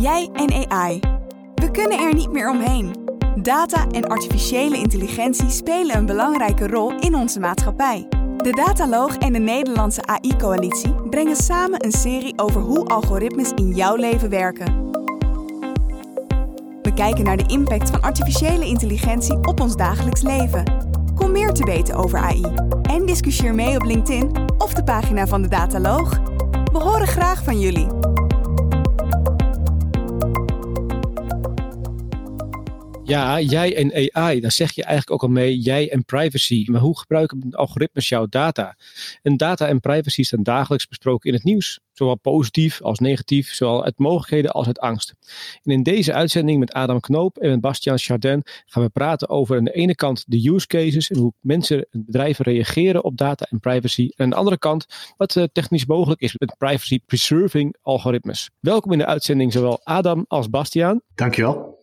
Jij en AI. We kunnen er niet meer omheen. Data en artificiële intelligentie spelen een belangrijke rol in onze maatschappij. De Dataloog en de Nederlandse AI-coalitie brengen samen een serie over hoe algoritmes in jouw leven werken. We kijken naar de impact van artificiële intelligentie op ons dagelijks leven. Kom meer te weten over AI en discussieer mee op LinkedIn of de pagina van de Dataloog. We horen graag van jullie. Ja, jij en AI, dan zeg je eigenlijk ook al mee, jij en privacy. Maar hoe gebruiken algoritmes jouw data? En data en privacy staan dagelijks besproken in het nieuws. Zowel positief als negatief, zowel uit mogelijkheden als uit angst. En in deze uitzending met Adam Knoop en met Bastiaan Chardin gaan we praten over aan de ene kant de use cases en hoe mensen en bedrijven reageren op data en privacy. En aan de andere kant wat eh, technisch mogelijk is met privacy preserving algoritmes. Welkom in de uitzending zowel Adam als Bastiaan. Dankjewel.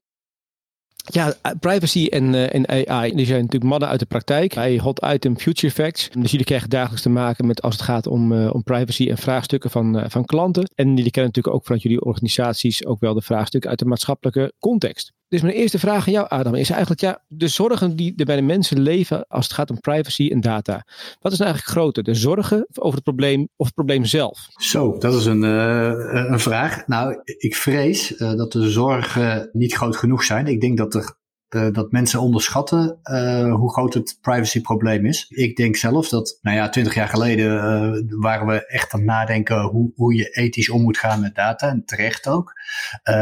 Ja, privacy en, uh, en AI, die zijn natuurlijk mannen uit de praktijk. Bij Hot Item Future Facts. Dus jullie krijgen dagelijks te maken met als het gaat om, uh, om privacy en vraagstukken van, van klanten. En jullie kennen natuurlijk ook vanuit jullie organisaties ook wel de vraagstukken uit de maatschappelijke context. Dus mijn eerste vraag aan jou, Adam, is eigenlijk ja, de zorgen die er bij de mensen leven als het gaat om privacy en data. Wat is nou eigenlijk groter? De zorgen over het probleem of het probleem zelf? Zo, dat is een, uh, een vraag. Nou, ik vrees uh, dat de zorgen niet groot genoeg zijn. Ik denk dat er uh, dat mensen onderschatten uh, hoe groot het privacyprobleem is. Ik denk zelf dat, nou ja, twintig jaar geleden uh, waren we echt aan het nadenken hoe, hoe je ethisch om moet gaan met data. En terecht ook.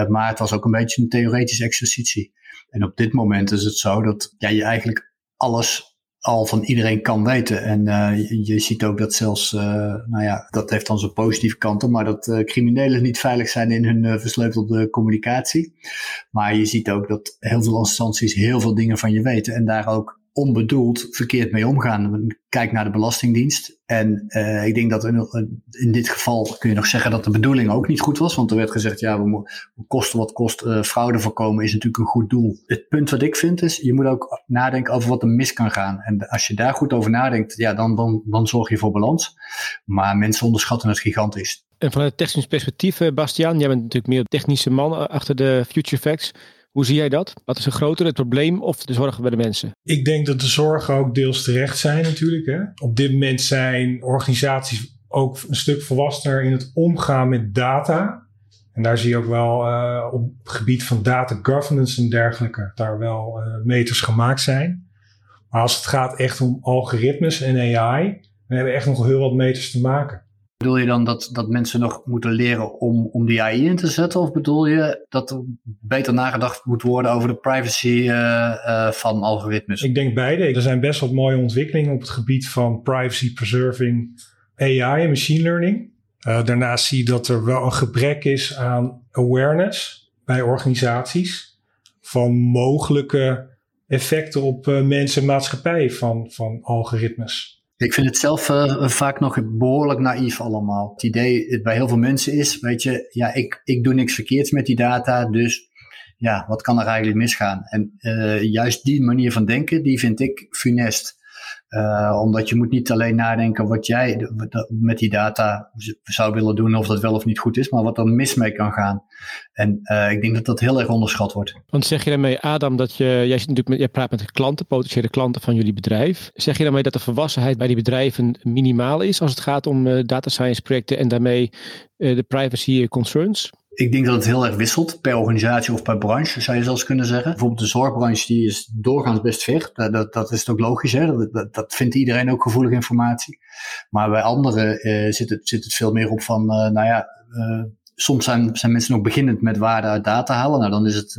maar het was ook een beetje een theoretische exercitie. En op dit moment is het zo dat ja, je eigenlijk alles al van iedereen kan weten. En uh, je, ziet ook dat zelfs, uh, nou ja, dat heeft dan zijn positieve kanten, maar dat uh, criminelen niet veilig zijn in hun versleutelde communicatie. Maar je ziet ook dat heel veel instanties heel veel dingen van je weten en daar ook onbedoeld verkeerd mee omgaan. Kijk naar de Belastingdienst. En uh, ik denk dat in, in, dit geval kun je nog zeggen dat de bedoeling ook niet goed was. Want er werd gezegd, ja, we moeten kosten wat kost. Uh, fraude voorkomen is natuurlijk een goed doel. Het punt wat ik vind is, je moet ook nadenken over wat er mis kan gaan. En als je daar goed over nadenkt, ja, dan, dan, dan zorg je voor balans. Maar mensen onderschatten het gigantisch. En vanuit technisch perspectief, eh, Bastiaan, jij bent natuurlijk meer technische man achter de Future Facts. Hoe zie jij dat? Wat is een groter, het probleem of de zorgen bij de mensen? Ik denk dat de zorgen ook deels terecht zijn natuurlijk. Hè? Op dit moment zijn organisaties ook een stuk volwassener in het omgaan met data. En daar zie je ook wel uh, op het gebied van data governance en dergelijke, daar wel uh, meters gemaakt zijn. Maar als het gaat echt om algoritmes en AI, dan hebben we echt nog heel wat meters te maken. Bedoel je dan dat, dat mensen nog moeten leren om, om die AI in te zetten? Of bedoel je dat er beter nagedacht moet worden over de privacy uh, uh, van algoritmes? Ik denk beide. Er zijn best wat mooie ontwikkelingen op het gebied van privacy preserving AI en machine learning. Uh, daarnaast zie je dat er wel een gebrek is aan awareness bij organisaties van mogelijke effecten op mensen en maatschappij van, van algoritmes. Ik vind het zelf uh, vaak nog behoorlijk naïef allemaal. Het idee bij heel veel mensen is, weet je, ja, ik, ik doe niks verkeerds met die data, dus ja, wat kan er eigenlijk misgaan? En uh, juist die manier van denken, die vind ik funest. Uh, omdat je moet niet alleen nadenken wat jij met die data zou willen doen, of dat wel of niet goed is, maar wat er mis mee kan gaan. En uh, ik denk dat dat heel erg onderschat wordt. Want zeg je daarmee, Adam, dat je, jij, zit natuurlijk met, jij praat met klanten, potentiële klanten van jullie bedrijf. Zeg je daarmee dat de volwassenheid bij die bedrijven minimaal is als het gaat om uh, data science projecten en daarmee de privacy concerns? Ik denk dat het heel erg wisselt per organisatie of per branche, zou je zelfs kunnen zeggen. Bijvoorbeeld de zorgbranche die is doorgaans best ver. Dat, dat, dat is ook logisch, hè? Dat, dat, vindt iedereen ook gevoelige informatie. Maar bij anderen uh, zit, het, zit het veel meer op van, uh, nou ja, uh, soms zijn, zijn mensen nog beginnend met waarde uit data halen. Nou, dan, is het,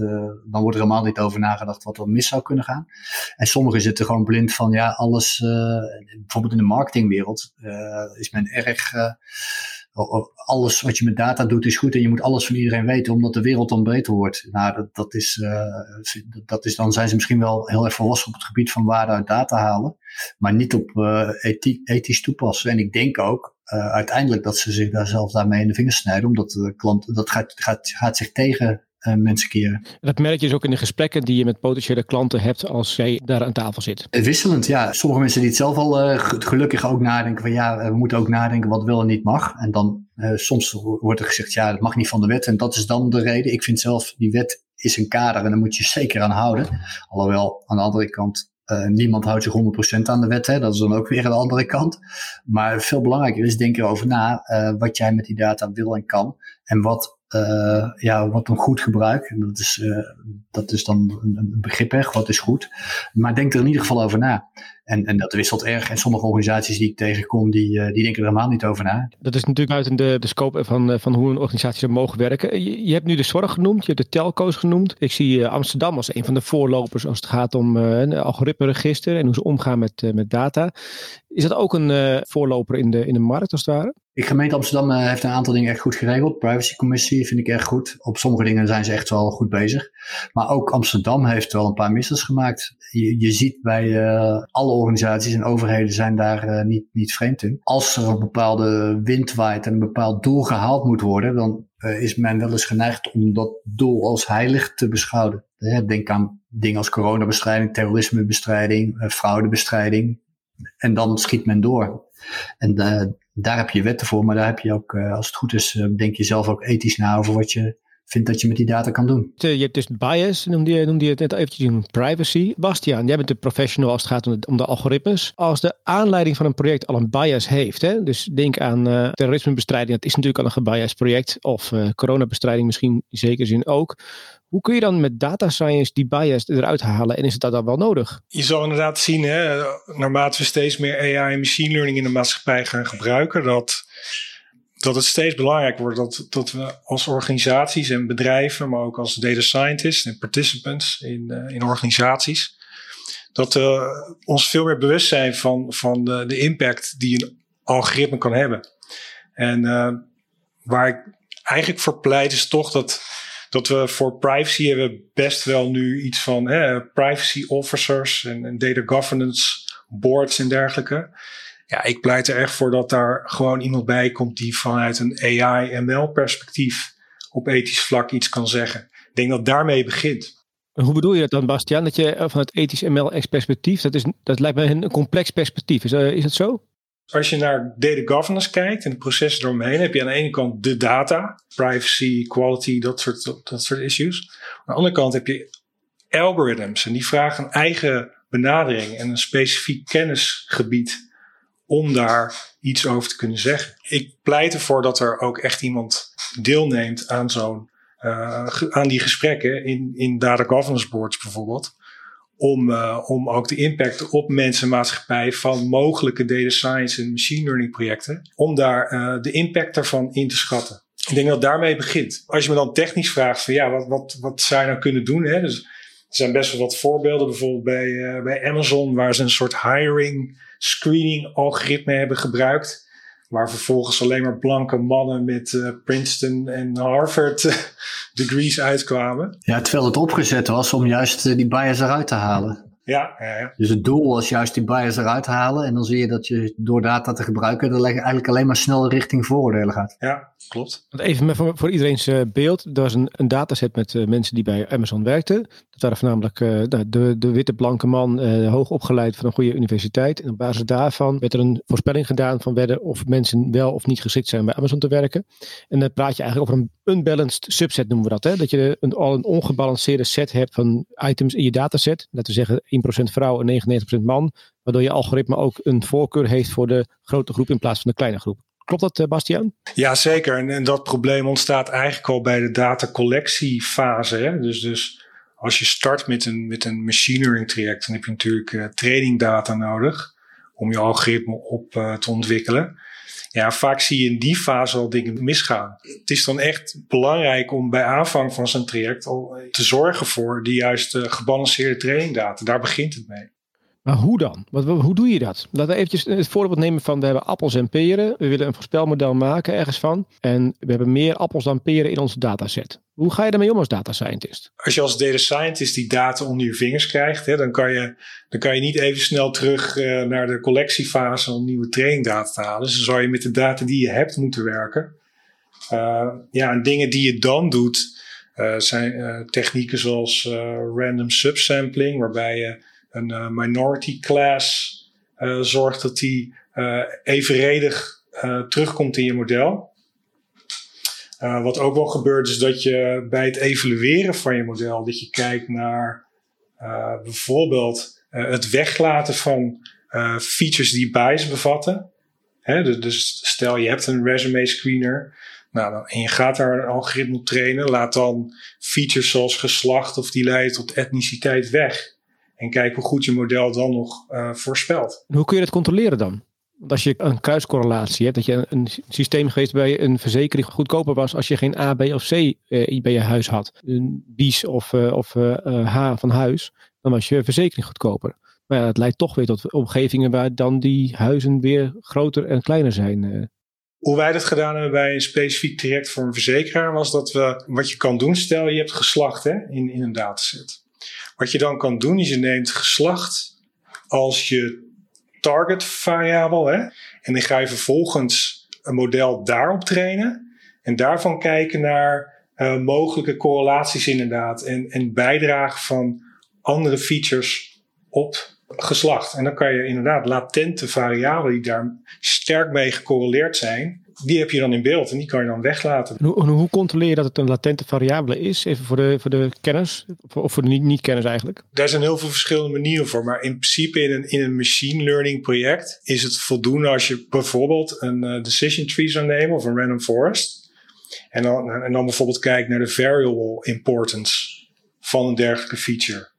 dan wordt er helemaal niet over nagedacht wat er mis zou kunnen gaan. En sommigen zitten gewoon blind van, ja, alles, bijvoorbeeld in de marketingwereld, is men erg alles wat je met data doet is goed en je moet alles van iedereen weten omdat de wereld dan beter wordt. Nou, dat, dat, is, uh, dat is, dan zijn ze misschien wel heel erg volwassen op het gebied van waarde uit data halen, maar niet op uh, ethisch toepassen. En ik denk ook uh, uiteindelijk dat ze zich daar zelf daarmee in de vingers snijden, omdat de klant, dat gaat, gaat, gaat zich tegen mensen keren. Dat merk je dus ook in de gesprekken die je met potentiële klanten hebt als jij daar aan tafel zit. Wisselend, ja. Sommige mensen die het zelf al gelukkig ook nadenken van ja, we moeten ook nadenken wat wel en niet mag. En dan soms wordt er gezegd ja, dat mag niet van de wet. En dat is dan de reden. Ik vind zelf, die wet is een kader en daar moet je zeker aan houden. Alhoewel, aan de andere kant, uh, niemand houdt zich 100% aan de wet. Hè? Dat is dan ook weer aan de andere kant. Maar veel belangrijker is, denk erover na uh, wat jij met die data wil en kan. En wat, uh, ja, wat een goed gebruik. Dat is, dat is dan een begrip, hè? wat is goed. Maar denk er in ieder geval over na. En, en dat wisselt erg. En sommige organisaties die ik tegenkom, die, uh, die denken er helemaal niet over na. Dat is natuurlijk uit de, de scope van, eh, van hoe een organisatie zou mogen werken. Je, je, hebt nu de zorg genoemd, je hebt de telco's genoemd. Ik zie Amsterdam als een van de voorlopers als het gaat om een algoritmeregister en hoe ze omgaan met, met data. Is dat ook een voorloper in de, in de markt als het ware? De gemeente Amsterdam heeft een aantal dingen echt goed geregeld. Privacycommissie vind ik echt goed. Op sommige dingen zijn ze echt wel goed bezig. Maar ook Amsterdam heeft wel een paar missers gemaakt. Je, je ziet bij alle organisaties en overheden zijn daar uh, niet, niet vreemd in. Als er een bepaalde wind waait en een bepaald doel gehaald moet worden, dan is men wel eens geneigd om dat doel als heilig te beschouwen. Denk aan dingen als coronabestrijding, terrorismebestrijding, fraudebestrijding. En dan schiet men door. En daar heb je wetten voor, maar daar heb je ook, als het goed is, denk je zelf ook ethisch na over wat je vindt dat je met die data kan doen. Je hebt dus bias, noemde je, noemde je het net eventjes privacy. Bastiaan, jij bent de professional als het gaat om de, om de, algoritmes. Als de aanleiding van een project al een bias heeft, hè, dus denk aan uh, terrorismebestrijding, dat is natuurlijk al een gebiased project, of uh, coronabestrijding misschien in zekere zin ook. Hoe kun je dan met data science die bias eruit halen en is dat dan wel nodig? Je zal inderdaad zien, hè, naarmate we steeds meer AI en machine learning in de maatschappij gaan gebruiken, dat dat het steeds belangrijker wordt dat, dat we als organisaties en bedrijven, maar ook als data scientists en participants in, uh, in organisaties, dat we ons veel meer bewust zijn van, van de, de impact die een algoritme kan hebben. En uh, waar ik eigenlijk voor pleit is toch dat, dat we voor privacy hebben best wel nu iets van privacy officers en, data governance boards en dergelijke. Ja, ik pleit er echt voor dat daar gewoon iemand bij komt die vanuit een AI-ML-perspectief op ethisch vlak iets kan zeggen. Ik denk dat daarmee begint. Hoe bedoel je dat dan, Bastiaan? Dat je vanuit ethisch ML-perspectief, dat, is, dat lijkt me een complex perspectief. Is, uh, is dat zo? Als je naar data governance kijkt en de processen eromheen, heb je aan de ene kant de data, privacy, quality, dat soort, dat soort issues. Aan de andere kant heb je algorithms en die vragen een eigen benadering en een specifiek kennisgebied om daar iets over te kunnen zeggen. Ik pleit ervoor dat er ook echt iemand deelneemt aan zo'n uh, aan die gesprekken in, in data governance boards bijvoorbeeld. Om, uh, om ook de impact op mensen en maatschappij van mogelijke data science en machine learning projecten, om daar uh, de impact daarvan in te schatten. Ik denk dat daarmee begint. Als je me dan technisch vraagt van ja, wat, wat, wat zou je nou kunnen doen? Hè? Dus er zijn best wel wat voorbeelden, bijvoorbeeld bij, bij Amazon, waar ze een soort hiring screening algoritme hebben gebruikt. Waar vervolgens alleen maar blanke mannen met uh, Princeton en Harvard uh, degrees uitkwamen. Ja, terwijl het opgezet was om juist uh, die bias eruit te halen. Ja, ja, ja, Dus het doel was juist die bias eruit halen. En dan zie je dat je door data te gebruiken, er eigenlijk alleen maar snel richting vooroordelen gaat. Ja, klopt. Even voor, voor iedereen's beeld. Er was een, een dataset met mensen die bij Amazon werkten. Dat waren voornamelijk de, de, de, witte blanke man, hoog opgeleid van een goede universiteit. En op basis daarvan werd er een voorspelling gedaan van werden of mensen wel of niet geschikt zijn bij Amazon te werken. En dan praat je eigenlijk over een unbalanced subset noemen we dat. Hè? Dat je een, al een ongebalanceerde set hebt van items in je dataset. Laten we zeggen 1% vrouw en 99% man. Waardoor je algoritme ook een voorkeur heeft voor de grote groep in plaats van de kleine groep. Klopt dat, Bastiaan? Ja, zeker. En, en, dat probleem ontstaat eigenlijk al bij de datacollectiefase. Dus, dus als je start met een, met een machine learning traject, dan heb je natuurlijk uh, training data nodig om je algoritme op uh, te ontwikkelen. Ja, vaak zie je in die fase al dingen misgaan. Het is dan echt belangrijk om bij aanvang van zo'n traject al te zorgen voor de juiste gebalanceerde trainingdata. Daar begint het mee. Maar hoe dan? Wat, hoe doe je dat? Laten we eventjes het voorbeeld nemen van we hebben appels en peren. We willen een voorspelmodel maken ergens van. En we hebben meer appels dan peren in onze dataset. Hoe ga je daarmee om als data scientist? Als je als data scientist die data onder je vingers krijgt, hè, dan, kan je, dan kan je niet even snel terug uh, naar de collectiefase om nieuwe trainingdata te halen. Dus dan zou je met de data die je hebt moeten werken. Uh, ja, en dingen die je dan doet, Uh, zijn technieken zoals random subsampling, waarbij je een minority class zorgt dat die evenredig terugkomt in je model. wat ook wel gebeurt is dat je bij het evalueren van je model, dat je kijkt naar bijvoorbeeld het weglaten van features die bias bevatten. Hè, dus, dus stel je hebt een resume screener. Nou, en je gaat daar een algoritme op trainen. Laat dan features zoals geslacht of die leiden tot etniciteit weg. En kijk hoe goed je model dan nog uh, voorspelt. hoe kun je dat controleren dan? Want als je een kruiscorrelatie hebt, dat je een, systeem geweest bij een verzekering goedkoper was als je geen A, B of C uh, bij je huis had. Een BIS of, uh, of H van huis, dan was je verzekering goedkoper. Maar ja, het leidt toch weer tot omgevingen waar dan die huizen weer groter en kleiner zijn. Eh. Hoe wij dat gedaan hebben bij een specifiek traject voor een verzekeraar, was dat we wat je kan doen, stel je hebt geslacht hè, in, in een dataset. Wat je dan kan doen, is je neemt geslacht als je target variabel hè, en dan ga je vervolgens een model daarop trainen en daarvan kijken naar uh, mogelijke correlaties inderdaad en, en bijdrage van andere features op geslacht. En dan kan je inderdaad latente variabelen die daar sterk mee gecorreleerd zijn, die heb je dan in beeld en die kan je dan weglaten. Hoe, hoe controleer je dat het een latente variabele is? Even voor de, voor de kenners of voor de niet-kenners eigenlijk? Daar zijn heel veel verschillende manieren voor. Maar in principe in een, in een machine learning project is het voldoende als je bijvoorbeeld een uh, decision tree zou nemen of een random forest. En dan, en dan bijvoorbeeld kijkt naar de variable importance van een dergelijke feature.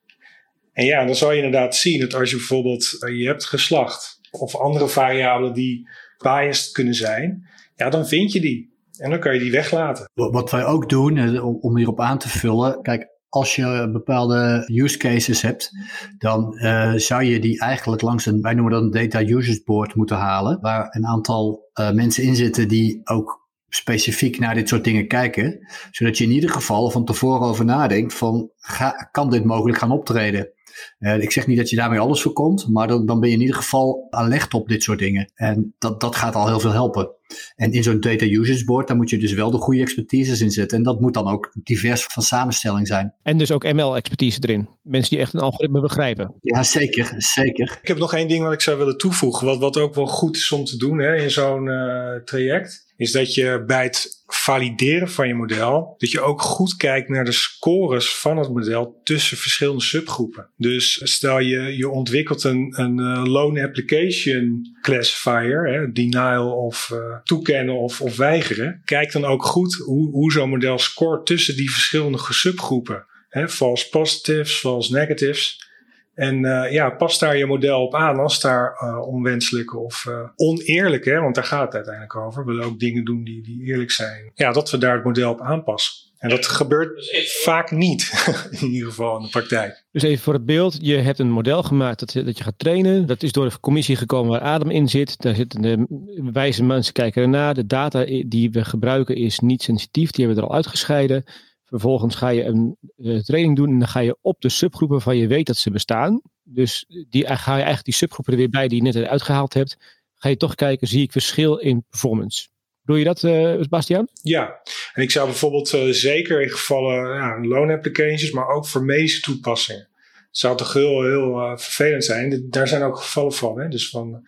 En ja, dan zal je inderdaad zien dat als je bijvoorbeeld uh, je hebt geslacht of andere variabelen die biased kunnen zijn, ja, dan vind je die. En dan kan je die weglaten. Wat wij ook doen, eh, om hierop aan te vullen, kijk, als je bepaalde use cases hebt, dan uh, zou je die eigenlijk langs een, wij noemen dat een data users board moeten halen, waar een aantal uh, mensen in zitten die ook specifiek naar dit soort dingen kijken, zodat je in ieder geval van tevoren over nadenkt van, ga, kan dit mogelijk gaan optreden? Ik zeg niet dat je daarmee alles voorkomt, maar dan, dan ben je in ieder geval alert op dit soort dingen. En dat, dat gaat al heel veel helpen. En in zo'n data usage board, daar moet je dus wel de goede expertises in zetten. En dat moet dan ook divers van samenstelling zijn. En dus ook ML-expertise erin. Mensen die echt een algoritme begrijpen. Ja, zeker. zeker. Ik heb nog één ding wat ik zou willen toevoegen. Wat, wat ook wel goed is om te doen hè, in zo'n uh, traject is dat je bij het valideren van je model, dat je ook goed kijkt naar de scores van het model tussen verschillende subgroepen. Dus stel je, je ontwikkelt een, een uh, loan application classifier, hè, denial of uh, toekennen of, of weigeren. Kijk dan ook goed hoe, hoe zo'n model scoort tussen die verschillende subgroepen. Hè, false positives, false negatives. En uh, ja, pas daar je model op aan als daar uh, onwenselijke of uh, oneerlijke, hè, want daar gaat het uiteindelijk over. We willen ook dingen doen die, die eerlijk zijn. Ja, dat we daar het model op aanpassen. En dat gebeurt dus vaak niet, in ieder geval in de praktijk. Dus even voor het beeld, je hebt een model gemaakt dat, dat je gaat trainen. Dat is door de commissie gekomen waar adem in zit. Daar zitten de wijze mensen kijken ernaar. De data die we gebruiken is niet sensitief, die hebben we er al uitgescheiden. Vervolgens ga je een uh, training doen en dan ga je op de subgroepen van je weet dat ze bestaan. Dus die, ga je eigenlijk die subgroepen er weer bij die je net uitgehaald hebt. Ga je toch kijken, zie ik verschil in performance. Doe je dat, uh, Bastiaan? Ja, en ik zou bijvoorbeeld zeker in gevallen ja, loan applications, maar ook voor medische toepassingen. Het zou toch heel, heel vervelend zijn. Daar zijn ook gevallen van. Hè? Dus van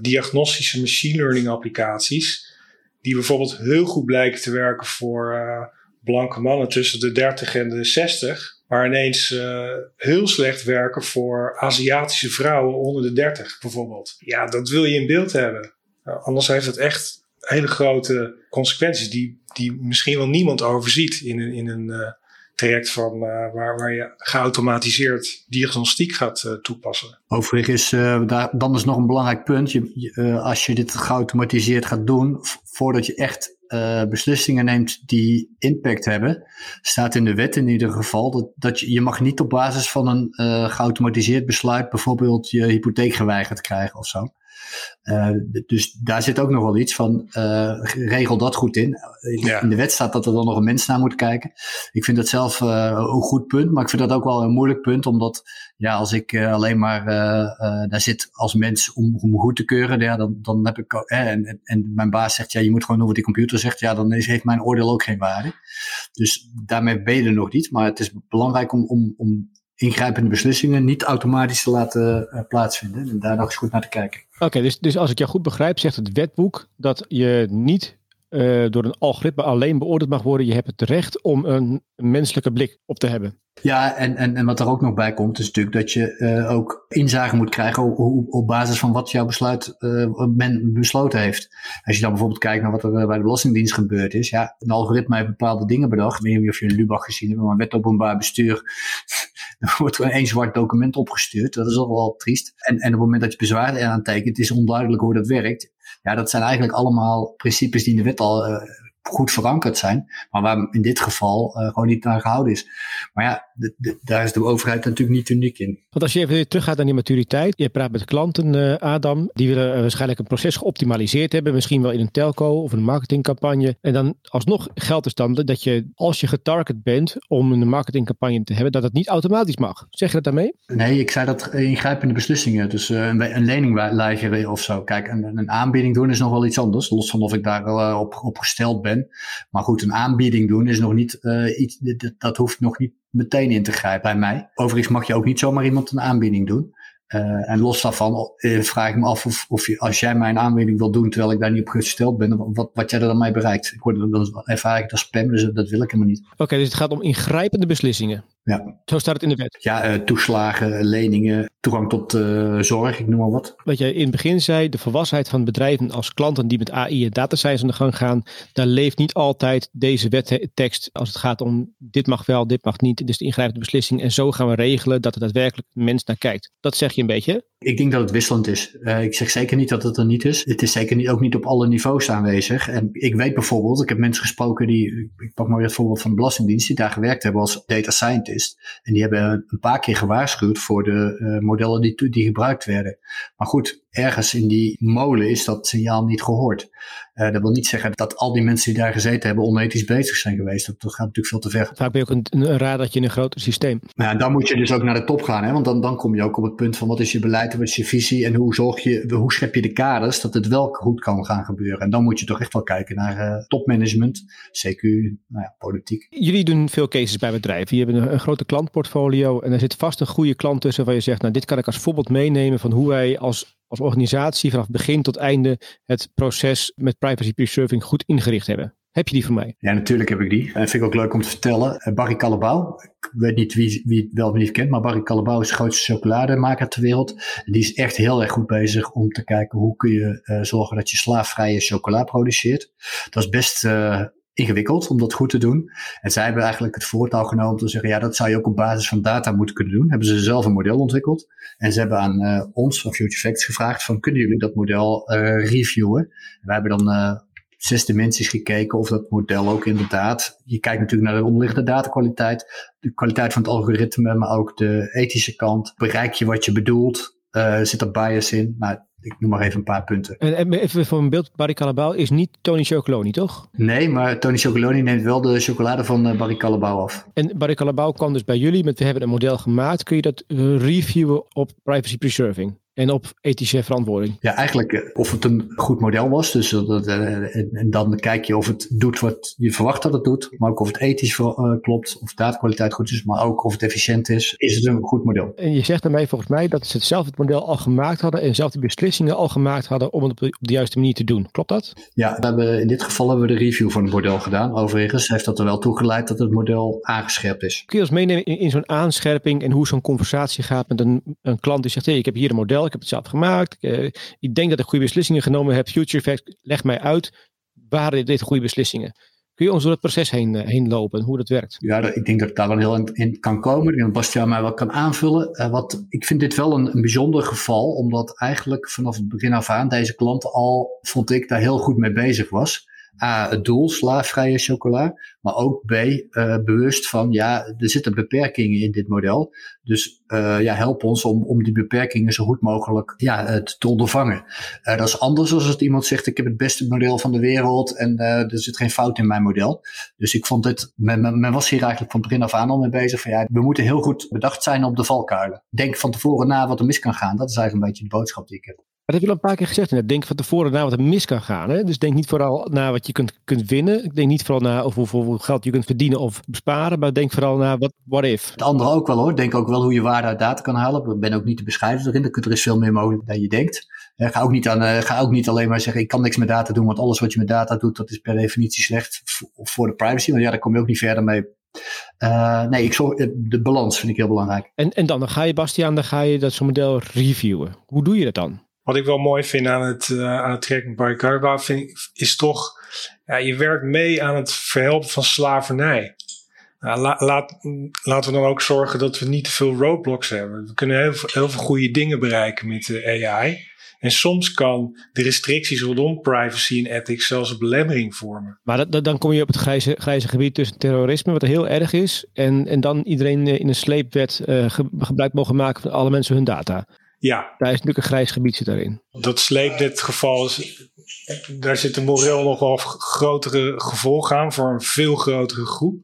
diagnostische machine learning applicaties. Die bijvoorbeeld heel goed blijken te werken voor blanke mannen tussen de 30 en de 60. Maar ineens uh, heel slecht werken voor Aziatische vrouwen onder de 30 bijvoorbeeld. Ja, dat wil je in beeld hebben. Uh, anders heeft het echt hele grote consequenties die, die misschien wel niemand overziet in een, in een uh, traject van, waar, waar je geautomatiseerd diagnostiek gaat toepassen. Overigens, daar, dan is nog een belangrijk punt. Je, als je dit geautomatiseerd gaat doen, voordat je echt uh, beslissingen neemt die impact hebben, staat in de wet in ieder geval dat, dat je, je mag niet op basis van een uh, geautomatiseerd besluit bijvoorbeeld je hypotheek geweigerd krijgen of zo. Uh, dus daar zit ook nog wel iets van, uh, regel dat goed in. Ja. In de wet staat dat er dan nog een mens naar moet kijken. Ik vind dat zelf een goed punt, maar ik vind dat ook wel een moeilijk punt, omdat ja, als ik alleen maar daar zit als mens om, om goed te keuren, ja, dan, dan heb ik, en, en mijn baas zegt, ja, je moet gewoon doen wat die computer zegt, ja, dan is, heeft mijn oordeel ook geen waarde. Dus daarmee ben je er nog niet. Maar het is belangrijk om, om, om ingrijpende beslissingen niet automatisch te laten uh, plaatsvinden. En daar nog eens goed naar te kijken. Oké, dus, dus als ik jou goed begrijp, zegt het wetboek dat je niet uh, door een algoritme alleen beoordeeld mag worden. Je hebt het recht om een menselijke blik op te hebben. Ja, en, en, en wat er ook nog bij komt, is natuurlijk dat je uh, ook inzage moet krijgen op, op, basis van wat jouw besluit uh, men besloten heeft. Als je dan bijvoorbeeld kijkt naar wat er bij de Belastingdienst gebeurd is. Ja, een algoritme heeft bepaalde dingen bedacht. Ik weet niet of je een Lubach gezien hebt, maar wet openbaar bestuur. er wordt er één zwart document opgestuurd. Dat is al wel triest. En, en op het moment dat je bezwaar eraan tekent, is onduidelijk hoe dat werkt. Ja, dat zijn eigenlijk allemaal principes die in de wet al uh, goed verankerd zijn, maar waar in dit geval uh, gewoon niet naar gehouden is. Maar ja, de, de, daar is de overheid natuurlijk niet uniek in. Want als je even teruggaat naar die maturiteit, je praat met klanten, uh, Adam, die willen uh, waarschijnlijk een proces geoptimaliseerd hebben, misschien wel in een telco of een marketingcampagne. En dan alsnog geldt dus dan dat je, als je getarget bent om een marketingcampagne te hebben, dat het niet automatisch mag. Zeg je dat daarmee? Nee, ik zei dat ingrijpende beslissingen. Dus een, een lening weigeren of zo. Kijk, een, een, aanbieding doen is nog wel iets anders, los van of ik daar op, op gesteld ben. Maar goed, een aanbieding doen is nog niet iets, dat hoeft nog niet meteen in te grijpen bij mij. Overigens mag je ook niet zomaar iemand een aanbieding doen. Uh, en los daarvan uh, vraag ik me af of, of je, als jij mij een aanbieding wil doen terwijl ik daar niet op gesteld ben, wat, wat jij er dan mee bereikt. Ik word dan ervaar ik als spam, dus dat wil ik helemaal niet. Oké, dus het gaat om ingrijpende beslissingen. Ja. Zo staat het in de wet. Ja, uh, toeslagen, leningen, toegang tot uh, zorg, ik noem maar wat. Wat jij in het begin zei, de volwassenheid van bedrijven als klanten die met AI en data science aan de gang gaan, daar leeft niet altijd deze wettekst als het gaat om dit mag wel, dit mag niet, dus de ingrijpende beslissing en zo gaan we regelen dat er daadwerkelijk mens naar kijkt. Dat zeg je een beetje, Ik denk dat het wisselend is. Uh, ik zeg zeker niet dat het er niet is. Het is zeker niet, ook niet op alle niveaus aanwezig. En ik weet bijvoorbeeld, ik heb mensen gesproken die, ik pak maar weer het voorbeeld van de Belastingdienst, die daar gewerkt hebben als data scientist. En die hebben een paar keer gewaarschuwd voor de uh, modellen die, die gebruikt werden. Maar goed, ergens in die molen is dat signaal niet gehoord. Uh, dat wil niet zeggen dat al die mensen die daar gezeten hebben onethisch bezig zijn geweest. Dat, dat gaat natuurlijk veel te ver. Vaak ben je ook een, een radertje in een groter systeem. Nou, ja, dan moet je dus ook naar de top gaan. Hè? Want dan, dan kom je ook op het punt van wat is je beleid, wat is je visie en hoe zorg je, hoe schep je de kaders dat het wel goed kan gaan gebeuren. En dan moet je toch echt wel kijken naar uh, topmanagement, CQ, nou ja, politiek. Jullie doen veel cases bij bedrijven. Je hebt een, grote klantportfolio en er zit vast een goede klant tussen waar je zegt, nou dit kan ik als voorbeeld meenemen van hoe wij als als organisatie vanaf begin tot einde het proces met privacy preserving goed ingericht hebben. Heb je die voor mij? Ja, natuurlijk heb ik die. En vind ik ook leuk om te vertellen. Barry Callebaut, ik weet niet wie, wie het wel of niet kent, maar Barry Callebaut is de grootste chocolademaker ter wereld. Die is echt heel erg goed bezig om te kijken hoe kun je uh, zorgen dat je slaafvrije chocola produceert. Dat is best ingewikkeld om dat goed te doen. En zij hebben eigenlijk het voortouw genomen om te zeggen, ja, dat zou je ook op basis van data moeten kunnen doen. Hebben ze zelf een model ontwikkeld. En ze hebben aan uh, ons, van Future Facts, gevraagd van, kunnen jullie dat model uh, reviewen? En wij hebben dan uh, zes dimensies gekeken of dat model ook inderdaad, je kijkt natuurlijk naar de onderliggende datakwaliteit, de kwaliteit van het algoritme, maar ook de ethische kant. Bereik je wat je bedoelt? zit er bias in? Nou, ik noem maar even een paar punten. En even voor een beeld, Barry Callebaut is niet Tony Chocoloni, toch? Nee, maar Tony Chocoloni neemt wel de chocolade van Barry Callebaut af. En Barry Callebaut kwam dus bij jullie, met we hebben een model gemaakt. Kun je dat reviewen op privacy preserving? En op ethische verantwoording. Ja, eigenlijk of het een goed model was. Dus dat, en, en dan kijk je of het doet wat je verwacht dat het doet. Maar ook of het ethisch uh, klopt. Of de datakwaliteit goed is. Maar ook of het efficiënt is. Is het een goed model. En je zegt daarmee volgens mij dat ze hetzelfde het model al gemaakt hadden. En zelf die beslissingen al gemaakt hadden om het op de, op de juiste manier te doen. Klopt dat? Ja, we hebben, in dit geval hebben we de review van het model gedaan. Overigens heeft dat er wel toe geleid dat het model aangescherpt is. Kun je ons meenemen in, in zo'n aanscherping. En hoe zo'n conversatie gaat met een, een klant die zegt. Hey, ik heb hier een model. Ik heb het zelf gemaakt. Uh, ik denk dat ik goede beslissingen genomen heb. Future Effect, leg mij uit. Waren dit goede beslissingen? Kun je ons door het proces heen, uh, heen lopen, hoe dat werkt? Ja, ik denk dat ik daar wel heel in, kan komen. Ik dat Bastiaan mij wel kan aanvullen. Uh, wat, ik vind dit wel een, een bijzonder geval, omdat eigenlijk vanaf het begin af aan deze klant al, vond ik, daar heel goed mee bezig was. A, het doel, slaafvrije chocola. Maar ook B, uh, bewust van, ja, er zitten beperkingen in dit model. Dus uh, ja, help ons om, om die beperkingen zo goed mogelijk ja, uh, te ondervangen. Dat is anders als het iemand zegt, ik heb het beste model van de wereld en er zit geen fout in mijn model. Dus ik vond dit, men, men was hier eigenlijk van begin af aan al mee bezig van, ja, we moeten heel goed bedacht zijn op de valkuilen. Denk van tevoren na wat er mis kan gaan. Dat is eigenlijk een beetje de boodschap die ik heb. Heb je al een paar keer gezegd. Denk van tevoren na wat er mis kan gaan. Hè? Dus denk niet vooral naar wat je kunt, kunt winnen. Ik denk niet vooral naar of hoeveel geld je kunt verdienen of besparen. Maar denk vooral naar wat what if. Het andere ook wel hoor. Denk ook wel hoe je waarde uit data kan halen. Ik ben ook niet te bescheiden erin. Er is veel meer mogelijk dan je denkt. Ga ook, niet aan, ga ook niet alleen maar zeggen ik kan niks met data doen. Want alles wat je met data doet dat is per definitie slecht voor de privacy. Want ja, daar kom je ook niet verder mee. Uh, nee, ik zorg, de balans vind ik heel belangrijk. En, en dan, dan ga je, Bastiaan, dan ga je dat zo'n model reviewen. Hoe doe je dat dan? Wat ik wel mooi vind aan het, uh, aan het traject bij Garba is toch, ja, je werkt mee aan het verhelpen van slavernij. Nou, laat, laten we dan ook zorgen dat we niet te veel roadblocks hebben. We kunnen heel, veel goede dingen bereiken met de AI. En soms kan de restricties rondom privacy en ethics zelfs een belemmering vormen. Maar dan kom je op het grijze, grijze gebied tussen terrorisme, wat heel erg is, en, en dan iedereen in een sleepwet uh, gebruik mogen maken van alle mensen hun data. Ja. Daar is natuurlijk een grijs gebied daarin. Dat sleepwetgeval, is, daar zit een moreel nog wel grotere gevolgen aan voor een veel grotere groep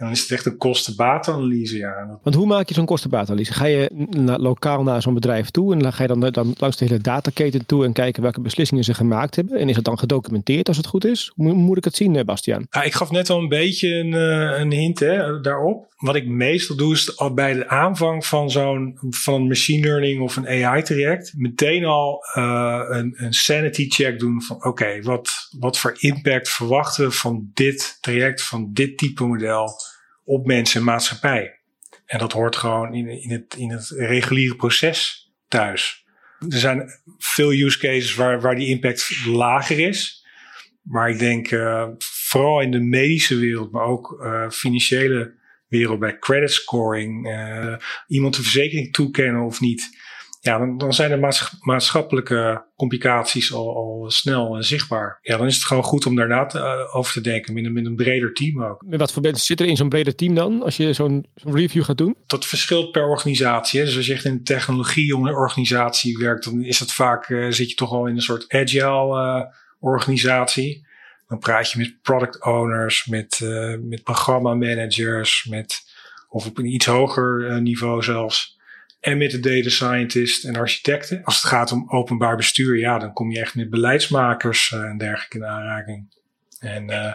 dan is het echt een kosten-batenanalyse. Ja. Want hoe maak je zo'n kosten-batenanalyse? Ga je lokaal naar zo'n bedrijf toe en dan ga je dan, dan langs de hele dataketen toe en kijken welke beslissingen ze gemaakt hebben? En is het dan gedocumenteerd als het goed is? Hoe moet ik het zien, eh, Bastiaan? Ja, ik gaf net al een beetje een, eh, een hint hè, daarop. Wat ik meestal doe is al bij de aanvang van zo'n van machine learning of een AI-traject meteen al uh, een, een sanity check doen van oké, wat, wat voor impact verwachten we van dit traject, van dit type model op mensen en maatschappij. En dat hoort gewoon in, in, het, in het reguliere proces thuis. Er zijn veel use cases waar, waar die impact lager is. Maar ik denk uh, vooral in de medische wereld, maar ook uh, financiële wereld bij credit scoring, uh, iemand de verzekering toekennen of niet ja, dan, dan zijn de maatschappelijke complicaties al, al snel en zichtbaar. Ja, dan is het gewoon goed om daarna te, uh, over te denken met een, met een breder team ook. Met wat voor mensen zit er in zo'n breder team dan, als je zo'n review gaat doen? Dat verschilt per organisatie. Hè. Dus als je echt in technologie om een organisatie werkt, dan is het vaak, uh, zit je toch al in een soort agile uh, organisatie. Dan praat je met product owners, met, met programma managers, met, of op een iets hoger niveau zelfs en met de data scientist en architecten. Als het gaat om openbaar bestuur, ja, dan kom je echt met beleidsmakers uh, en dergelijke in aanraking. En uh,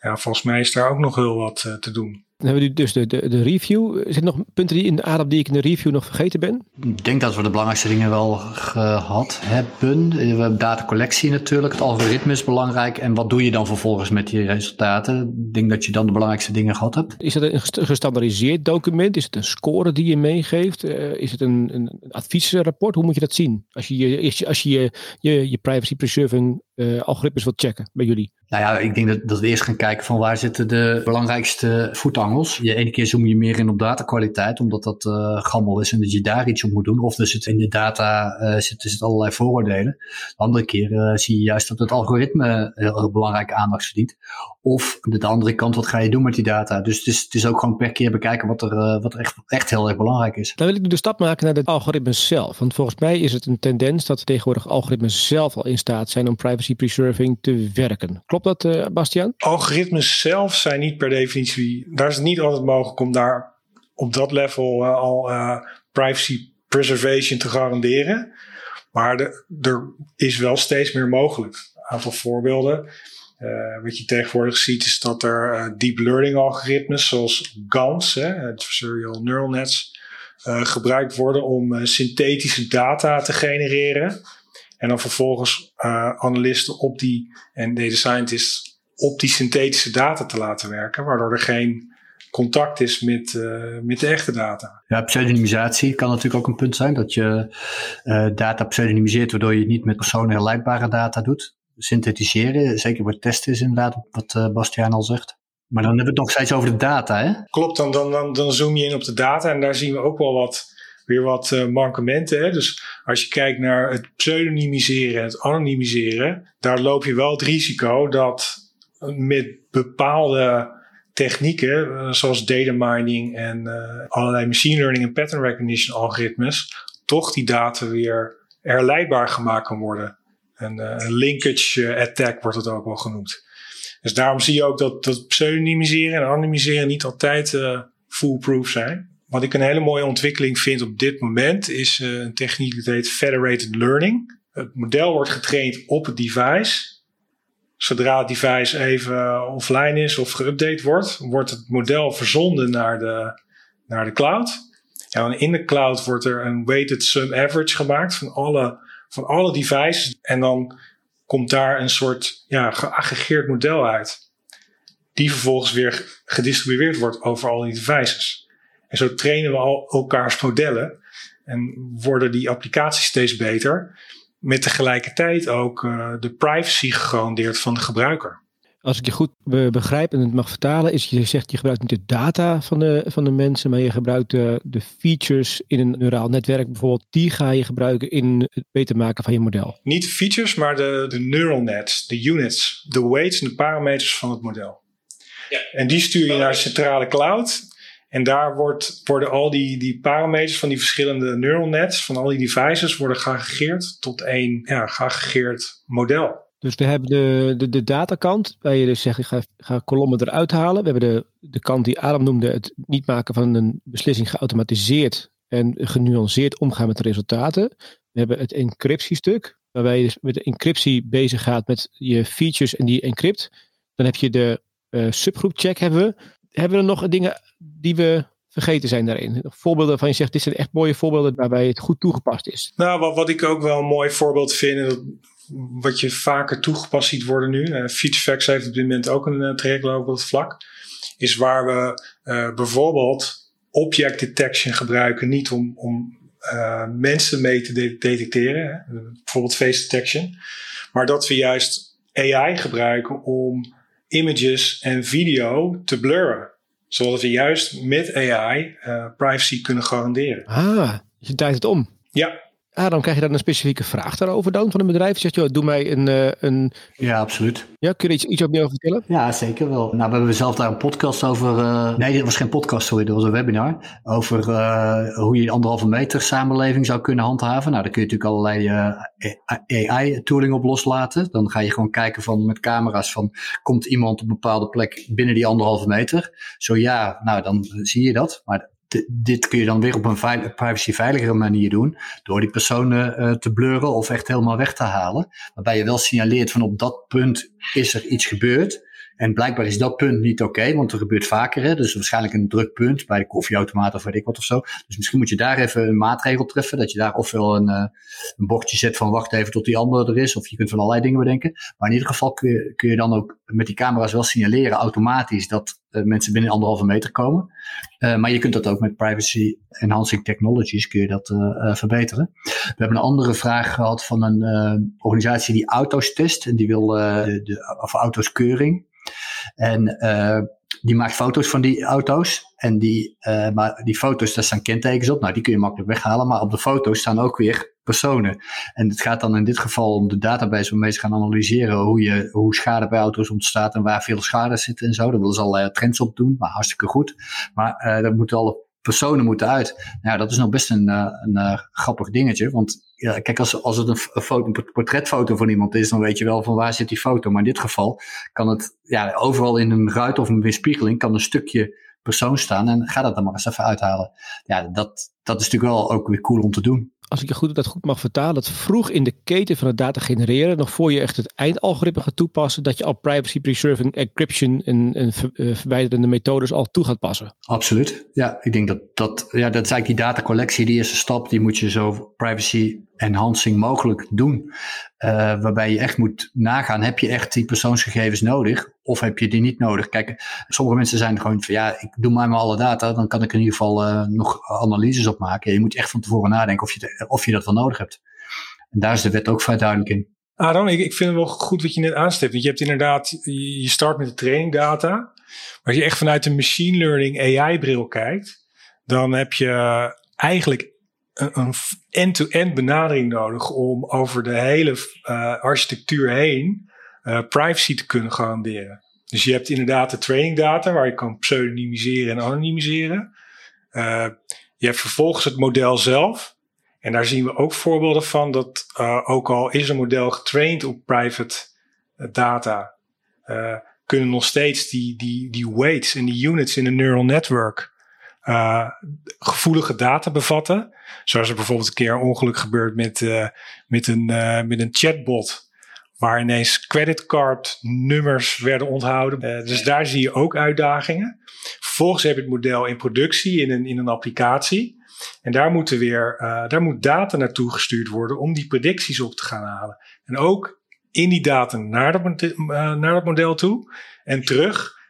ja, volgens mij is daar ook nog heel wat uh, te doen. Dan hebben we dus de, de, de review. Zit er nog punten die in de ADAP die ik in de review nog vergeten ben? Ik denk dat we de belangrijkste dingen wel gehad hebben. We hebben datacollectie natuurlijk. Het algoritme is belangrijk. En wat doe je dan vervolgens met die resultaten? Ik denk dat je dan de belangrijkste dingen gehad hebt. Is het een gestandardiseerd document? Is het een score die je meegeeft? Uh, is het een, een adviesrapport? Hoe moet je dat zien? Als je je, als je, je, je, privacy preserving algoritmes wilt checken bij jullie. Nou ja, ik denk dat, dat we eerst gaan kijken van waar zitten de belangrijkste voetangels. Je ene keer zoom je meer in op datakwaliteit, omdat dat uh, gammel is en dat je daar iets op moet doen. Of er zit in de data uh, zitten zit allerlei vooroordelen. De andere keer uh, zie je juist dat het algoritme heel, belangrijke aandacht verdient. Of de andere kant, wat ga je doen met die data? Dus het is, het is ook gewoon per keer bekijken wat er, wat echt, echt heel erg belangrijk is. Dan wil ik de stap maken naar de algoritmes zelf. Want volgens mij is het een tendens dat tegenwoordig algoritmes zelf al in staat zijn om privacy preserving te werken. Klopt dat, uh, Bastiaan? Algoritmes zelf zijn niet per definitie. Daar is het niet altijd mogelijk om daar op dat level uh, al uh, privacy preservation te garanderen. Maar er is wel steeds meer mogelijk. Een aantal voorbeelden. wat je tegenwoordig ziet is dat er deep learning algoritmes zoals GANs, hè, adversarial neural nets, gebruikt worden om synthetische data te genereren en dan vervolgens uh, analisten op die en data scientists op die synthetische data te laten werken, waardoor er geen contact is met, uh, met de echte data. Ja, pseudonymisatie kan natuurlijk ook een punt zijn, dat je uh, data pseudonymiseert, waardoor je het niet met personen herleidbare data doet. Synthetiseren, zeker voor testen is inderdaad wat Bastiaan al zegt. Maar dan hebben we het nog steeds over de data, hè? Klopt, dan, dan, dan, dan zoom je in op de data en daar zien we ook wel wat weer wat uh, mankementen. Hè? Dus als je kijkt naar het pseudonymiseren en het anonymiseren, daar loop je wel het risico dat met bepaalde technieken, uh, zoals data mining en allerlei machine learning en pattern recognition algoritmes, toch die data weer herleidbaar gemaakt kan worden. Een, een linkage attack wordt het ook wel genoemd. Dus daarom zie je ook dat, dat pseudonymiseren en anonymiseren niet altijd foolproof zijn. Wat ik een hele mooie ontwikkeling vind op dit moment is uh, een techniek die heet federated learning. het model wordt getraind op het device. Zodra het device even offline is of geüpdate wordt, wordt het model verzonden naar de, naar de cloud. En in de cloud wordt er een weighted sum average gemaakt van alle, van alle devices. En dan komt daar een soort ja, geaggregeerd model uit. Die vervolgens weer gedistribueerd wordt over al die devices. En zo trainen we al elkaars modellen. En worden die applicaties steeds beter. Met tegelijkertijd ook uh, de privacy gegarandeerd van de gebruiker. Als ik je goed begrijp en het mag vertalen, is je zegt je gebruikt niet de data van de, van de mensen, maar je gebruikt de, de features in een neuraal netwerk bijvoorbeeld. Die ga je gebruiken in het beter maken van je model. Niet de features, maar de, de neural nets, de units, de weights en de parameters van het model. Ja. En die stuur je naar de centrale cloud. En daar wordt, worden al die, die parameters van die verschillende neural nets, van al die devices, worden geaggregeerd tot één ja, geaggregeerd model. Dus we hebben de, de, de datakant, waar je dus zegt, ik ga, ga kolommen eruit halen. We hebben de, de kant die Adam noemde, het niet maken van een beslissing geautomatiseerd en genuanceerd omgaan met de resultaten. We hebben het encryptiestuk, waarbij je dus met de encryptie bezig gaat met je features en die encrypt. Dan heb je de uh, subgroep check hebben we. Hebben we nog dingen die we vergeten zijn daarin? Voorbeelden van je zegt, dit zijn echt mooie voorbeelden waarbij het goed toegepast is. Nou, wat, ik ook wel een mooi voorbeeld vind, wat je vaker toegepast ziet worden nu. Uh, FeatureFacts heeft op dit moment ook een uh, op vlak. Is waar we uh, bijvoorbeeld object detection gebruiken, niet om, om mensen mee te de detecteren, bijvoorbeeld face detection, maar dat we juist AI gebruiken om images en video te blurren. Zodat we juist met AI privacy kunnen garanderen. Ah, je draait het om. Ja, Ah, dan krijg je dan een specifieke vraag daarover dan van een bedrijf. Zegt, joh, doe mij een, uh, een... Ja, absoluut. Ja, kun je iets, iets opnieuw over vertellen? Ja, zeker wel. Nou, we hebben zelf daar een podcast over... Uh... Nee, dit was geen podcast, sorry, dat was een webinar. Over uh, hoe je anderhalve meter samenleving zou kunnen handhaven. Nou, daar kun je natuurlijk allerlei AI-tooling op loslaten. Dan ga je gewoon kijken van met camera's van... Komt iemand op een bepaalde plek binnen die anderhalve meter? Zo ja, nou, dan zie je dat. Maar dit kun je dan weer op een privacyveiligere manier doen. Door die personen uh, te blurren of echt helemaal weg te halen. Waarbij je wel signaleert van op dat punt is er iets gebeurd. En blijkbaar is dat punt niet oké, want er gebeurt vaker. Hè? Dus waarschijnlijk een druk punt bij de koffieautomaat of weet ik wat of zo. Dus misschien moet je daar even een maatregel treffen. Dat je daar ofwel een, uh, een bordje zet van wacht even tot die andere er is. Of je kunt van allerlei dingen bedenken. Maar in ieder geval kun je, kun je dan ook met die camera's wel signaleren automatisch dat uh, mensen binnen anderhalve meter komen. Uh, maar je kunt dat ook met privacy enhancing technologies kun je dat verbeteren. We hebben een andere vraag gehad van een organisatie die auto's test. En die wil de, de, of auto's keuring. En uh, die maakt foto's van die auto's. En die, uh, maar die foto's, daar staan kentekens op. Nou, die kun je makkelijk weghalen. Maar op de foto's staan ook weer personen. En het gaat dan in dit geval om de database waarmee ze gaan analyseren hoe, je, hoe schade bij auto's ontstaat en waar veel schade zit en zo. Daar willen ze allerlei trends op doen, maar hartstikke goed. Maar uh, dat moeten alle personen moeten uit. Nou, dat is nog best een, een, een grappig dingetje. Want ja, kijk, als, als het een, foto, een portretfoto van iemand is, dan weet je wel van waar zit die foto. Maar in dit geval kan het ja, overal in een ruit of een weerspiegeling kan een stukje persoon staan en ga dat dan maar eens even uithalen. Ja, dat, dat is natuurlijk wel ook weer cool om te doen als ik je goed, dat goed mag vertalen, dat vroeg in de keten van het data genereren, nog voor je echt het eindalgoritme gaat toepassen, dat je al privacy preserving encryption en, en uh, verwijderende methodes al toe gaat passen. Absoluut. Ja, ik denk dat dat, ja, dat is eigenlijk die datacollectie, die eerste stap, die moet je zo privacy enhancing mogelijk doen. Uh, waarbij je echt moet nagaan, heb je echt die persoonsgegevens nodig of heb je die niet nodig? Kijk, sommige mensen zijn gewoon van ja, ik doe maar maar alle data, dan kan ik in ieder geval uh, nog analyses op maken. Je moet echt van tevoren nadenken of je, of je dat wel nodig hebt. En daar is de wet ook vrij duidelijk in. Aaron, ik, ik vind het wel goed wat je net aanstipt. Want je hebt inderdaad, je start met de trainingdata. Maar als je echt vanuit een machine learning AI-bril kijkt, dan heb je eigenlijk een end-to-end benadering nodig om over de hele uh, architectuur heen uh, privacy te kunnen garanderen. Dus je hebt inderdaad de training data waar je kan pseudonymiseren en anonymiseren. Uh, je hebt vervolgens het model zelf. En daar zien we ook voorbeelden van dat ook al is een model getraind op private data, kunnen nog steeds die, die, die weights en die units in een neural network gevoelige data bevatten. Zoals er bijvoorbeeld een keer een ongeluk gebeurt met, met, een, met een chatbot waar ineens creditcardnummers werden onthouden. Uh, dus daar zie je ook uitdagingen. Vervolgens heb je het model in productie, in een, in een applicatie. En daar, moeten weer, uh, daar moet data naartoe gestuurd worden om die predicties op te gaan halen. En ook in die data naar dat, uh, naar dat model toe en terug.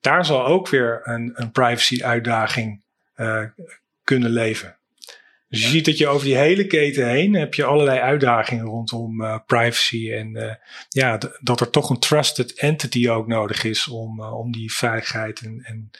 Daar zal ook weer een, een privacy uitdaging kunnen leven. Dus je ziet dat je over die hele keten heen heb je allerlei uitdagingen rondom uh, privacy. En uh, ja, dat er toch een trusted entity ook nodig is om, om die veiligheid en, en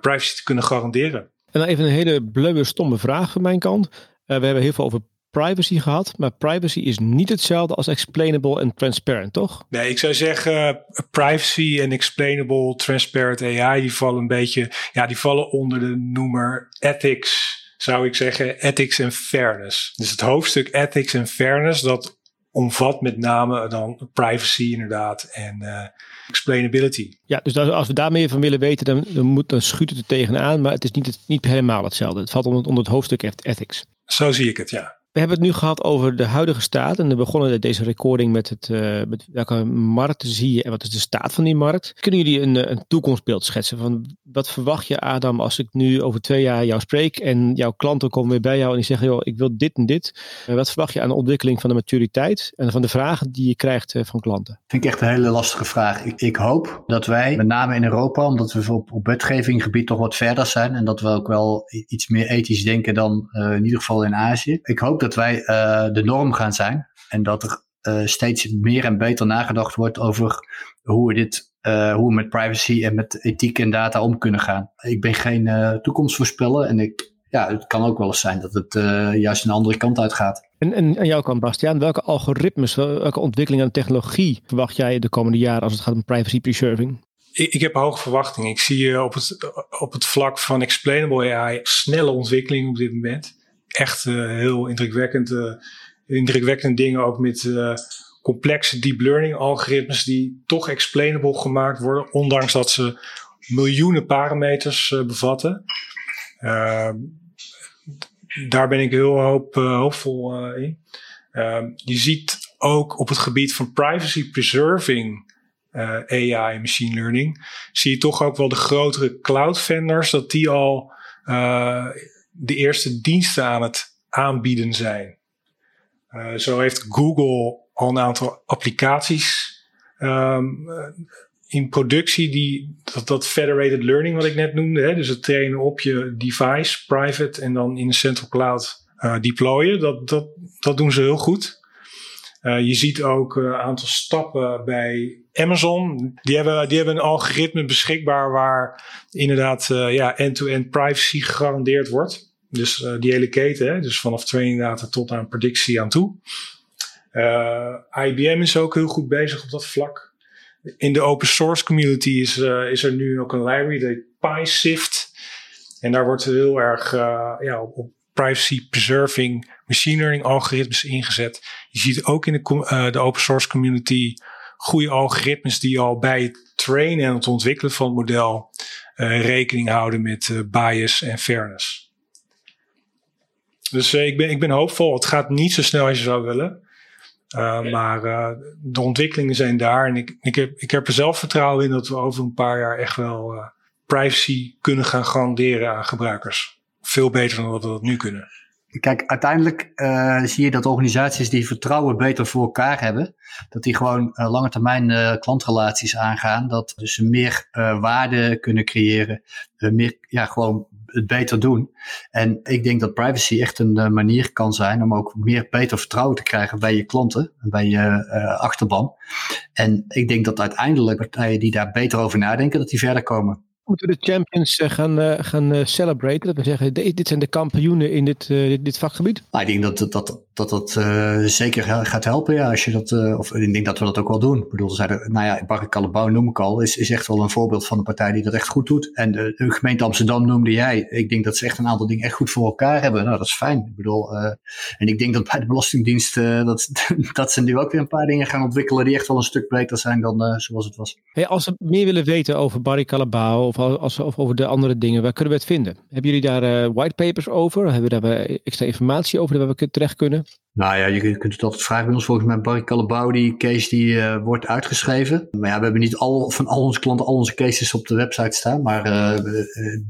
privacy te kunnen garanderen. En dan even een hele blubber stomme vraag van mijn kant. we hebben heel veel over privacy gehad, maar privacy is niet hetzelfde als explainable en transparent, toch? Nee, ik zou zeggen privacy en explainable, transparent AI, die vallen een beetje, ja, die vallen onder de noemer ethics zou ik zeggen ethics en fairness. Dus het hoofdstuk ethics en fairness, dat omvat met name dan privacy inderdaad en uh, explainability. Ja, dus als we daar meer van willen weten, dan, dan, moet, dan schuurt het er tegenaan, maar het is niet, niet helemaal hetzelfde. Het valt onder, onder het hoofdstuk ethics. Zo zie ik het, ja. We hebben het nu gehad over de huidige staat. En we begonnen deze recording met, het, uh, met welke markt zie je en wat is de staat van die markt. Kunnen jullie een, eh, een toekomstbeeld schetsen van wat verwacht je Adam als ik nu over twee jaar jou spreek en jouw klanten komen weer bij jou en die zeggen joh ik wil dit en dit. Uh, wat verwacht je aan de ontwikkeling van de maturiteit en van de vragen die je krijgt van klanten? Vind ik echt een hele lastige vraag. Ik, ik, hoop dat wij met name in Europa, omdat we op, op wetgevinggebied toch wat verder zijn en dat we ook wel iets meer ethisch denken dan in ieder geval in Azië. Ik hoop dat wij uh, de norm gaan zijn. En dat er uh, steeds meer en beter nagedacht wordt over hoe we dit, uh, hoe we met privacy en met ethiek en data om kunnen gaan. Ik ben geen toekomstvoorspeller en ik, ja, het kan ook wel eens zijn dat het juist een andere kant uit gaat. En, en aan jouw kant, Bastiaan, welke algoritmes, welke ontwikkelingen en technologie verwacht jij de komende jaren als het gaat om privacy preserving? Ik, ik heb hoge verwachtingen. Ik zie op het, op het vlak van explainable AI snelle ontwikkeling op dit moment echt uh, heel indrukwekkend, uh, indrukwekkende dingen ook met uh, complexe deep learning algoritmes die toch explainable gemaakt worden, ondanks dat ze miljoenen parameters bevatten. Ehm, daar ben ik heel hoop, hoopvol in. Ehm, je ziet ook op het gebied van privacy preserving AI en machine learning, zie je toch ook wel de grotere cloud vendors dat die al de eerste diensten aan het aanbieden zijn. Uh, zo heeft Google al een aantal applicaties um, in productie die dat, federated learning wat ik net noemde, hè, dus het trainen op je device, private en dan in de central cloud uh, deployen, dat, dat, dat doen ze heel goed. Uh, je ziet ook een aantal stappen bij Amazon. Die hebben, die hebben een algoritme beschikbaar waar inderdaad uh, ja, end-to-end privacy gegarandeerd wordt. Dus die hele keten, hè? dus vanaf training data tot aan predictie aan toe. IBM is ook heel goed bezig op dat vlak. In de open source community is, is er nu ook een library, de PySift. En daar wordt heel erg ja, op, privacy preserving machine learning algoritmes ingezet. Je ziet ook in de, de open source community goede algoritmes die al bij het trainen en het ontwikkelen van het model rekening houden met bias en fairness. Dus ik, ben, ik ben hoopvol. Het gaat niet zo snel als je zou willen. Maar de ontwikkelingen zijn daar. En ik, ik, heb, ik heb er zelf vertrouwen in dat we over een paar jaar echt wel privacy kunnen gaan garanderen aan gebruikers. Veel beter dan wat we dat nu kunnen. Kijk, uiteindelijk zie je dat organisaties die vertrouwen beter voor elkaar hebben, dat die gewoon lange termijn klantrelaties aangaan, dat ze meer waarde kunnen creëren, meer ja, gewoon het beter doen. En ik denk dat privacy echt een uh, manier kan zijn om ook meer beter vertrouwen te krijgen bij je klanten, bij je uh, achterban. En ik denk dat uiteindelijk partijen die daar beter over nadenken, dat die verder komen. Moeten we de champions uh, gaan, gaan celebraten? Dat we zeggen, dit zijn de kampioenen in dit, dit, vakgebied? Nou, ik denk dat, dat dat dat uh, zeker gaat helpen. Ja, als je dat, uh, of ik denk dat we dat ook wel doen. Ik bedoel, zeiden, nou ja, Barry Callebaut noem ik al, is, is echt wel een voorbeeld van een partij die dat echt goed doet. En de, gemeente Amsterdam noemde jij. Ik denk dat ze echt een aantal dingen echt goed voor elkaar hebben. Nou, dat is fijn. Ik bedoel, uh, en ik denk dat bij de Belastingdienst dat, dat ze nu ook weer een paar dingen gaan ontwikkelen die echt wel een stuk beter zijn dan zoals het was. Als we meer willen weten over Barry Callebaut of, als, of over de andere dingen, waar kunnen we het vinden? Hebben jullie daar whitepapers over? Hebben we daar extra informatie over waar we terecht kunnen? Nou ja, je kunt het altijd vragen bij ons. Volgens mij Barry Calabau, die case die uh, wordt uitgeschreven. Maar ja, we hebben niet al, van al onze klanten al onze cases op de website staan. Maar uh,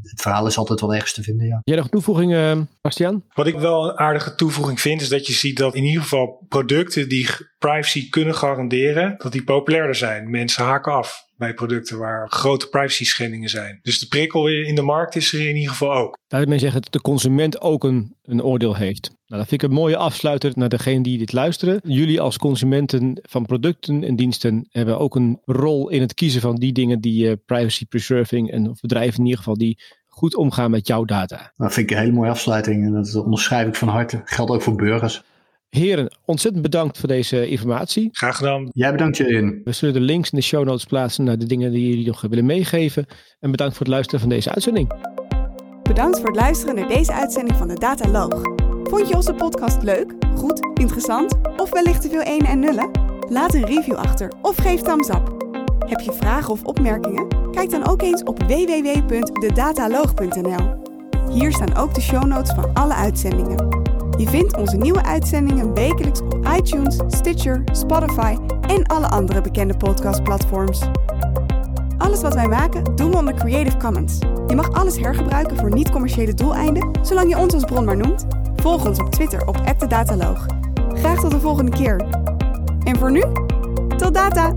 het verhaal is altijd wel ergens te vinden, ja. Jij nog toevoeging, Bastiaan? Wat ik wel een aardige toevoeging vind, is dat je ziet dat in ieder geval producten die privacy kunnen garanderen, dat die populairder zijn. Mensen haken af bij producten waar grote privacy schendingen zijn. Dus de prikkel in de markt is er in ieder geval ook. Daarmee zeggen dat de consument ook een, een oordeel heeft. Nou, dat vind ik een mooie afsluiter naar degene die dit luisteren. Jullie als consumenten van producten en diensten hebben ook een rol in het kiezen van die dingen die uh, privacy preserving en of bedrijven in ieder geval die goed omgaan met jouw data. Nou, dat vind ik een hele mooie afsluiting en dat onderschrijf ik van harte. Dat geldt ook voor burgers. Heren, ontzettend bedankt voor deze informatie. Graag gedaan. Jij bedankt, Jurien. We zullen de links in de show notes plaatsen naar de dingen die jullie nog willen meegeven. En bedankt voor het luisteren van deze uitzending. Bedankt voor het luisteren naar deze uitzending van de Dataloog. Vond je onze podcast leuk, goed, interessant of wellicht te veel ene en nullen? Laat een review achter of geef thumbs up. Heb je vragen of opmerkingen? Kijk dan ook eens op www.dedataloog.nl. Hier staan ook de show notes van alle uitzendingen. Je vindt onze nieuwe uitzendingen wekelijks op iTunes, Stitcher, Spotify en alle andere bekende podcastplatforms. Alles wat wij maken doen we onder Creative Commons. Je mag alles hergebruiken voor niet-commerciële doeleinden, zolang je ons als bron maar noemt. Volg ons op Twitter op @dataloog. Graag tot de volgende keer. En voor nu, tot data!